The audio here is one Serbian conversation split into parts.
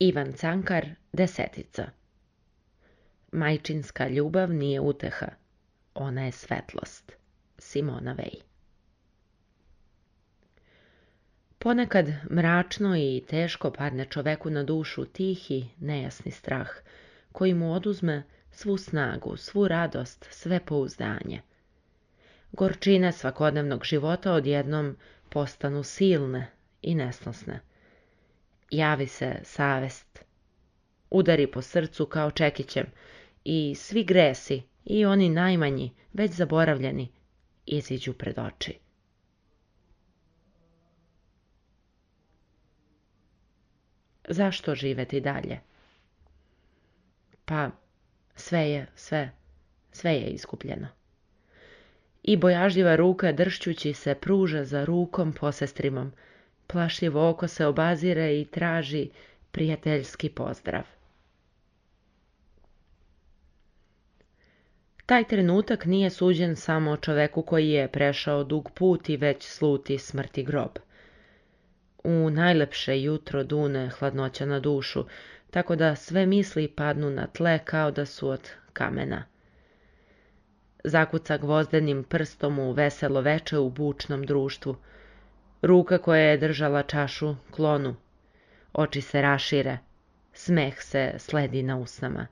Ivan Cankar, desetica. Majčinska ljubav nije uteha. Ona je svetlost. Simona Vej. Ponekad mračno i teško padne čoveku na dušu tihi, nejasni strah, koji mu oduzme svu snagu, svu radost, sve pouzdanje. Gorčine svakodnevnog života odjednom postanu silne i nesnosne javi se savest. Udari po srcu kao čekićem i svi gresi, i oni najmanji, već zaboravljeni, iziđu pred oči. Zašto živeti dalje? Pa, sve je, sve, sve je iskupljeno. I bojažljiva ruka dršćući se pruža za rukom posestrimom, plašljivo oko se obazire i traži prijateljski pozdrav. Taj trenutak nije suđen samo čoveku koji je prešao dug put i već sluti smrti grob. U najlepše jutro dune hladnoća na dušu, tako da sve misli padnu na tle kao da su od kamena. Zakuca gvozdenim prstom u veselo veče u bučnom društvu – Ruka koja je držala čašu klonu. Oči se rašire. Smeh se sledi na usnama.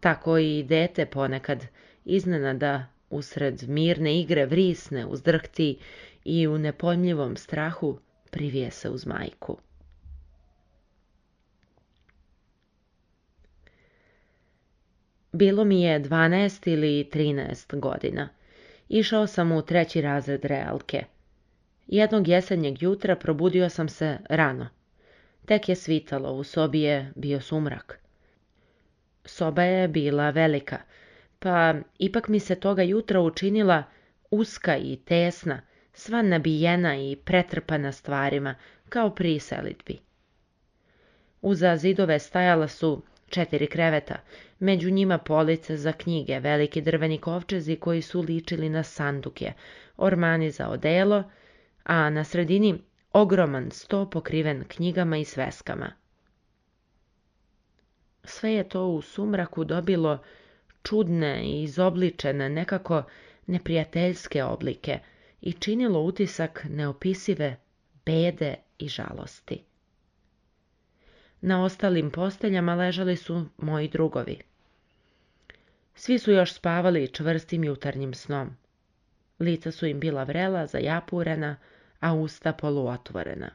Tako i dete ponekad iznenada usred mirne igre vrisne, uzdrhti i u nepojmljivom strahu privije se uz majku. Bilo mi je 12 ili 13 godina. Išao sam u treći razred realke. Jednog jesenjeg jutra probudio sam se rano. Tek je svitalo, u sobi je bio sumrak. Soba je bila velika, pa ipak mi se toga jutra učinila uska i tesna, sva nabijena i pretrpana stvarima, kao pri selitbi. Uza zidove stajala su četiri kreveta, među njima police za knjige, veliki drveni kovčezi koji su ličili na sanduke, ormani za odelo, a na sredini ogroman sto pokriven knjigama i sveskama. Sve je to u sumraku dobilo čudne i izobličene nekako neprijateljske oblike i činilo utisak neopisive bede i žalosti. Na ostalim posteljama ležali su moji drugovi. Svi su još spavali čvrstim jutarnjim snom. Lica su im bila vrela, zajapurena, a usta poluotvorena.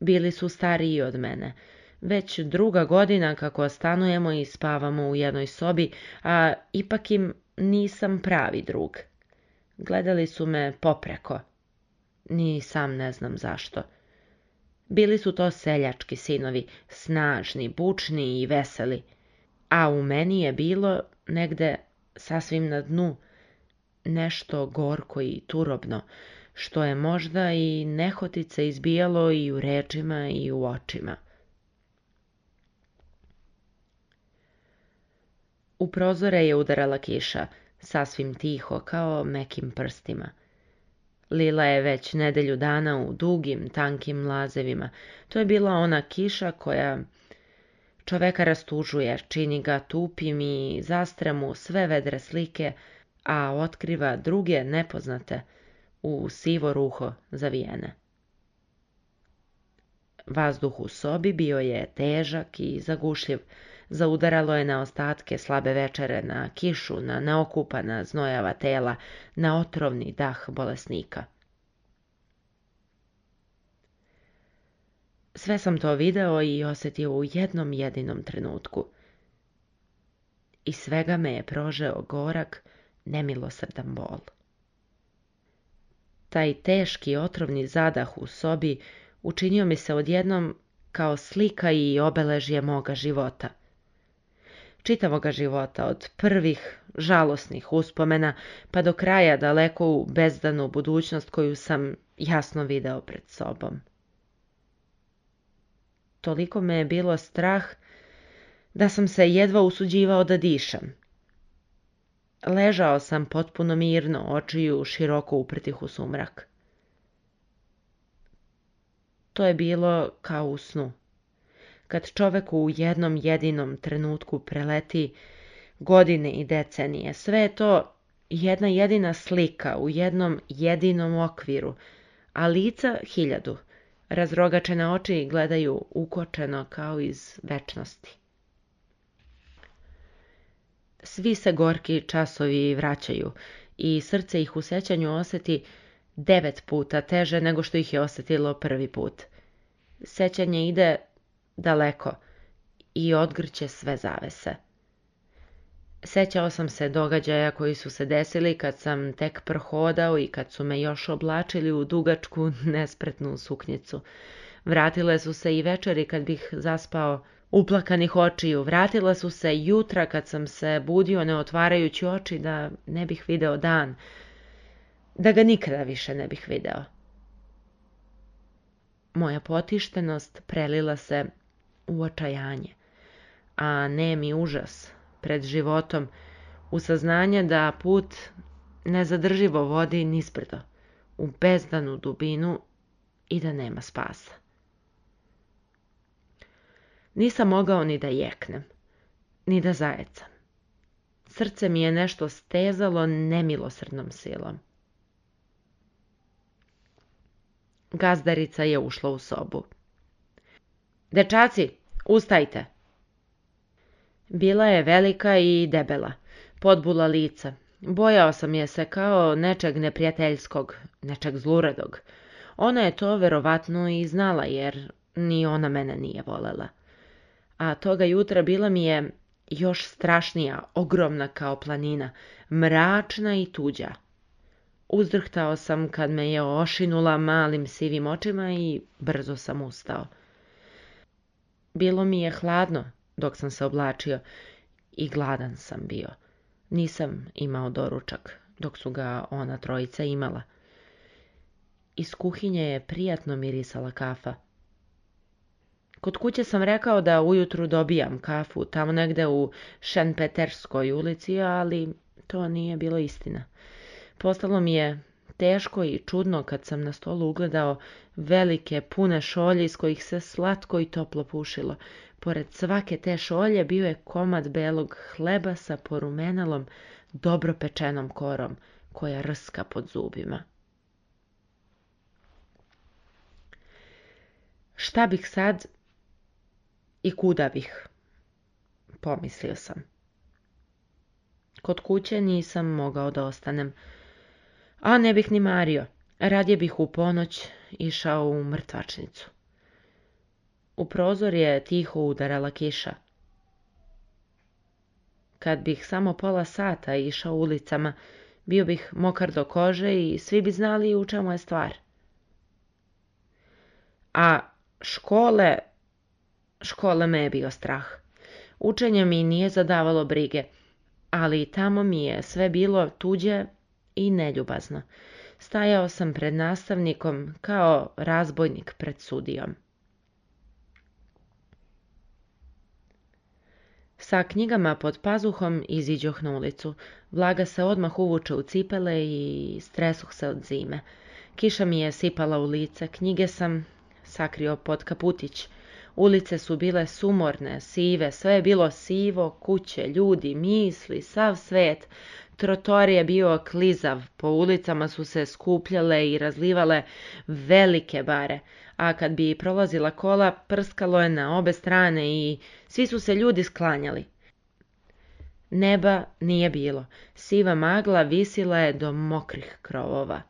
Bili su stariji od mene. Već druga godina kako stanujemo i spavamo u jednoj sobi, a ipak im nisam pravi drug. Gledali su me popreko. Ni sam ne znam zašto. Bili su to seljački sinovi, snažni, bučni i veseli. A u meni je bilo negde sasvim na dnu nešto gorko i turobno, što je možda i nehotice izbijalo i u rečima i u očima. U prozore je udarala kiša, sasvim tiho, kao mekim prstima. Lila je već nedelju dana u dugim, tankim lazevima. To je bila ona kiša koja čoveka rastužuje, čini ga tupim i zastremu sve vedre slike, a otkriva druge nepoznate u sivo ruho zavijene. Vazduh u sobi bio je težak i zagušljiv. Zaudaralo je na ostatke slabe večere, na kišu, na neokupana znojava tela, na otrovni dah bolesnika. Sve sam to video i osjetio u jednom jedinom trenutku. I svega me je prožeo gorak, nemilosrdan bol. Taj teški otrovni zadah u sobi učinio mi se odjednom kao slika i obeležje moga života. Čitavoga života od prvih žalosnih uspomena pa do kraja daleko u bezdanu budućnost koju sam jasno video pred sobom. Toliko me je bilo strah da sam se jedva usuđivao da dišam. Ležao sam potpuno mirno, očiju široko uprtih u sumrak. To je bilo kao u snu. Kad čoveku u jednom jedinom trenutku preleti godine i decenije, sve je to jedna jedina slika u jednom jedinom okviru, a lica hiljadu, razrogačene oči gledaju ukočeno kao iz večnosti. Svi se gorki časovi vraćaju i srce ih u sećanju osjeti devet puta teže nego što ih je osjetilo prvi put. Sećanje ide daleko i odgrće sve zavese. Sećao sam se događaja koji su se desili kad sam tek prohodao i kad su me još oblačili u dugačku, nespretnu suknjicu. Vratile su se i večeri kad bih zaspao uplakanih očiju. Vratila su se jutra kad sam se budio ne otvarajući oči da ne bih video dan. Da ga nikada više ne bih video. Moja potištenost prelila se u očajanje, a ne mi užas pred životom u saznanje da put nezadrživo vodi nisprdo, u bezdanu dubinu i da nema spasa. Nisam mogao ni da jeknem, ni da zajecam. Srce mi je nešto stezalo nemilosrdnom silom. Gazdarica je ušla u sobu. Dečaci, ustajte! Bila je velika i debela, podbula lica. Bojao sam je se kao nečeg neprijateljskog, nečeg zluradog. Ona je to verovatno i znala jer ni ona mene nije volela a toga jutra bila mi je još strašnija, ogromna kao planina, mračna i tuđa. Uzdrhtao sam kad me je ošinula malim sivim očima i brzo sam ustao. Bilo mi je hladno dok sam se oblačio i gladan sam bio. Nisam imao doručak dok su ga ona trojica imala. Iz kuhinje je prijatno mirisala kafa. Kod kuće sam rekao da ujutru dobijam kafu tamo negde u Šenpeterskoj ulici, ali to nije bilo istina. Postalo mi je teško i čudno kad sam na stolu ugledao velike pune šolje iz kojih se slatko i toplo pušilo. Pored svake te šolje bio je komad belog hleba sa porumenalom, dobro pečenom korom koja rska pod zubima. Šta bih sad i kuda bih? pomislio sam. Kod kuće nisam mogao da ostanem, a ne bih ni mario, radije bih u ponoć išao u mrtvačnicu. U prozor je tiho udarala kiša. Kad bih samo pola sata išao ulicama, bio bih mokar do kože i svi bi znali u čemu je stvar. A škole Škole me je bio strah. Učenje mi nije zadavalo brige, ali tamo mi je sve bilo tuđe i neljubazno. Stajao sam pred nastavnikom kao razbojnik pred sudijom. Sa knjigama pod pazuhom iziđoh na ulicu. Vlaga se odmah uvuče u cipele i stresuh se od zime. Kiša mi je sipala u lice, knjige sam sakrio pod kaputić. Ulice su bile sumorne, sive, sve je bilo sivo, kuće, ljudi, misli, sav svet. Trotor je bio klizav, po ulicama su se skupljale i razlivale velike bare, a kad bi prolazila kola, prskalo je na obe strane i svi su se ljudi sklanjali. Neba nije bilo, siva magla visila je do mokrih krovova.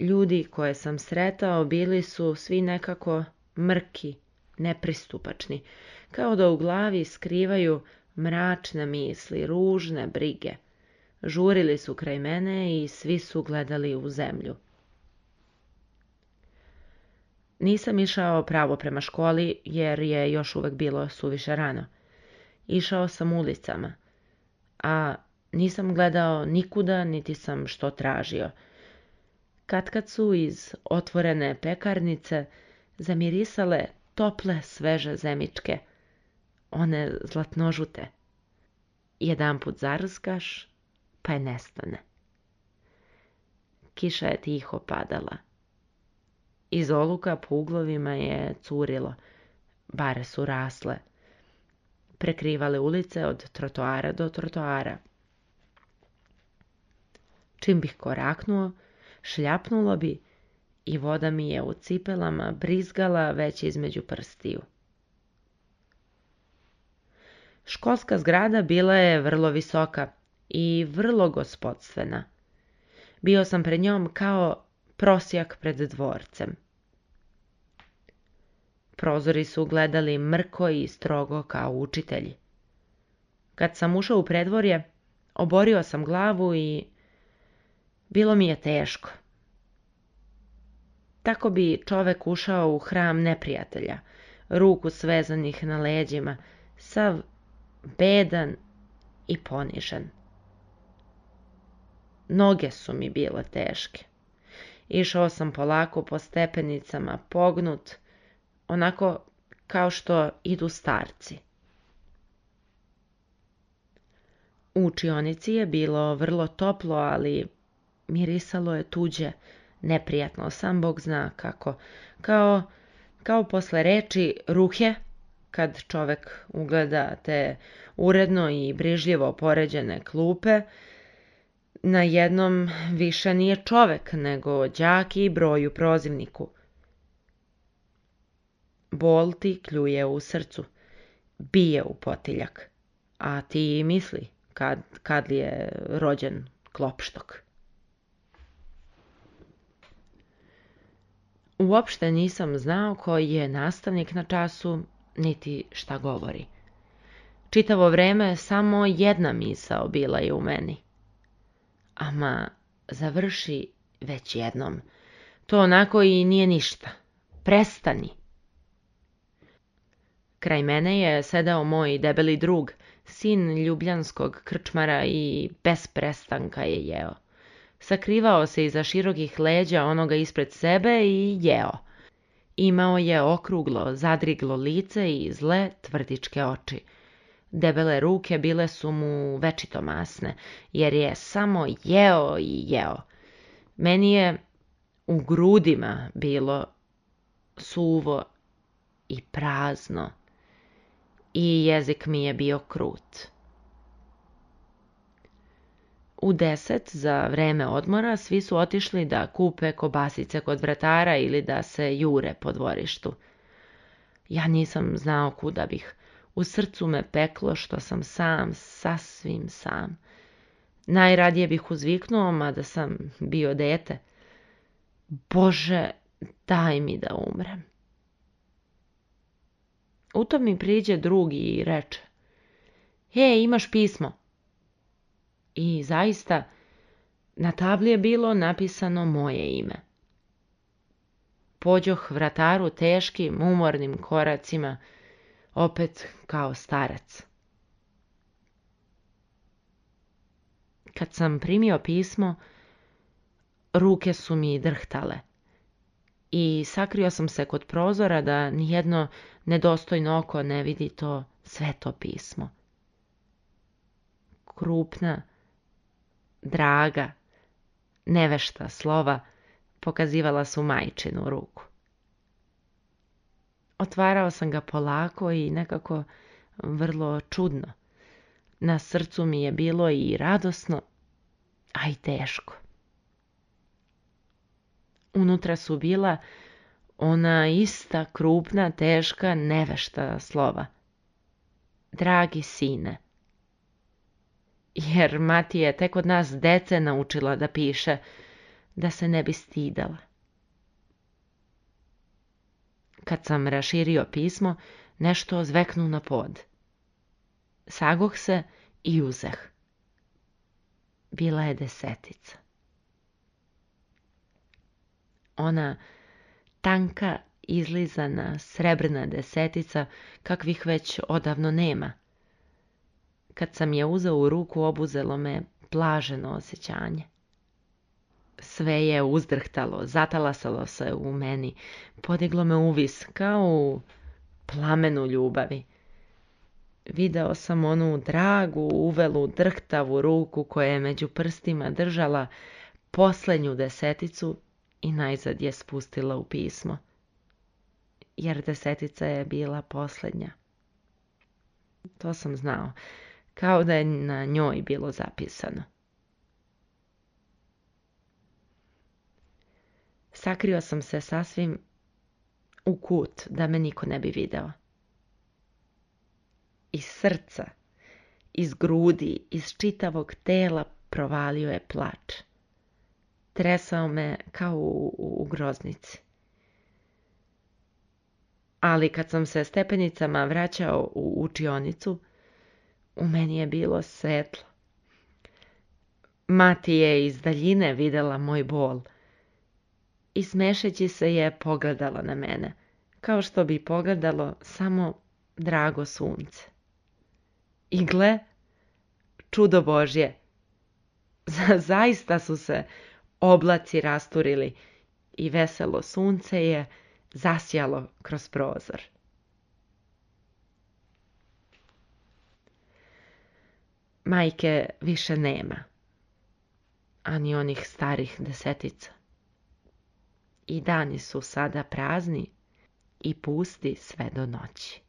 Ljudi koje sam sretao bili su svi nekako mrki, nepristupačni, kao da u glavi skrivaju mračne misli, ružne brige. Žurili su kraj mene i svi su gledali u zemlju. Nisam išao pravo prema školi jer je još uvek bilo suviše rano. Išao sam ulicama, a nisam gledao nikuda niti sam što tražio. Katkad su iz otvorene pekarnice zamirisale tople, sveže zemičke, one zlatnožute. Jedan put zarzgaš, pa je nestane. Kiša je tiho padala. Iz oluka po uglovima je curilo, bare su rasle. Prekrivale ulice od trotoara do trotoara. Čim bih koraknuo, šljapnulo bi i voda mi je u cipelama brizgala već između prstiju. Školska zgrada bila je vrlo visoka i vrlo gospodstvena. Bio sam pred njom kao prosjak pred dvorcem. Prozori su gledali mrko i strogo kao učitelji. Kad sam ušao u predvorje, oborio sam glavu i bilo mi je teško. Tako bi čovek ušao u hram neprijatelja, ruku svezanih na leđima, sav bedan i ponižen. Noge su mi bile teške. Išao sam polako po stepenicama, pognut, onako kao što idu starci. U učionici je bilo vrlo toplo, ali mirisalo je tuđe, neprijatno, sam Bog zna kako. Kao, kao posle reči ruhe, kad čovek ugleda te uredno i brižljivo poređene klupe, na jednom više nije čovek nego đak i broju prozivniku. Bol ti kljuje u srcu, bije u potiljak, a ti misli kad, kad li je rođen klopštok. Uopšte nisam znao koji je nastavnik na času, niti šta govori. Čitavo vreme samo jedna misao bila je u meni. Ama, završi već jednom. To onako i nije ništa. Prestani. Kraj mene je sedao moj debeli drug, sin ljubljanskog krčmara i bez prestanka je jeo. Sakrivao se iza širokih leđa onoga ispred sebe i jeo. Imao je okruglo, zadriglo lice i zle, tvrdičke oči. Debele ruke bile su mu večito masne, jer je samo jeo i jeo. Meni je u grudima bilo suvo i prazno i jezik mi je bio krut. U deset za vreme odmora svi su otišli da kupe kobasice kod vratara ili da se jure po dvorištu. Ja nisam znao kuda bih. U srcu me peklo što sam sam, sasvim sam. Najradije bih uzviknuo, mada sam bio dete. Bože, daj mi da umrem. U to mi priđe drugi i reče. He, imaš pismo i zaista na tabli je bilo napisano moje ime. Pođoh vrataru teškim, umornim koracima, opet kao starac. Kad sam primio pismo, ruke su mi drhtale i sakrio sam se kod prozora da nijedno nedostojno oko ne vidi to sveto pismo. Krupna, draga, nevešta slova pokazivala su majčinu ruku. Otvarao sam ga polako i nekako vrlo čudno. Na srcu mi je bilo i radosno, a i teško. Unutra su bila ona ista krupna, teška, nevešta slova. Dragi sine, jer Mati je tek od nas dece naučila da piše, da se ne bi stidala. Kad sam raširio pismo, nešto zveknu na pod. Sagoh se i uzeh. Bila je desetica. Ona tanka, izlizana, srebrna desetica, kakvih već odavno nema – kad sam je uzeo u ruku obuzelo me plaženo osjećanje. Sve je uzdrhtalo, zatalasalo se u meni, podiglo me uvis kao u plamenu ljubavi. Video sam onu dragu, uvelu, drhtavu ruku koja je među prstima držala posljednju deseticu i najzad je spustila u pismo. Jer desetica je bila posljednja. To sam znao kao da je na njoj bilo zapisano. Sakrio sam se sasvim u kut da me niko ne bi video. Iz srca, iz grudi, iz čitavog tela provalio je plač. Tresao me kao u, u groznici. Ali kad sam se stepenicama vraćao u učionicu, u meni je bilo svetlo. Mati je iz daljine videla moj bol i smešeći se je pogledala na mene, kao što bi pogledalo samo drago sunce. I gle, čudo Božje, zaista su se oblaci rasturili i veselo sunce je zasjalo kroz prozor. majke više nema. Ani onih starih desetica. I dani su sada prazni i pusti sve do noći.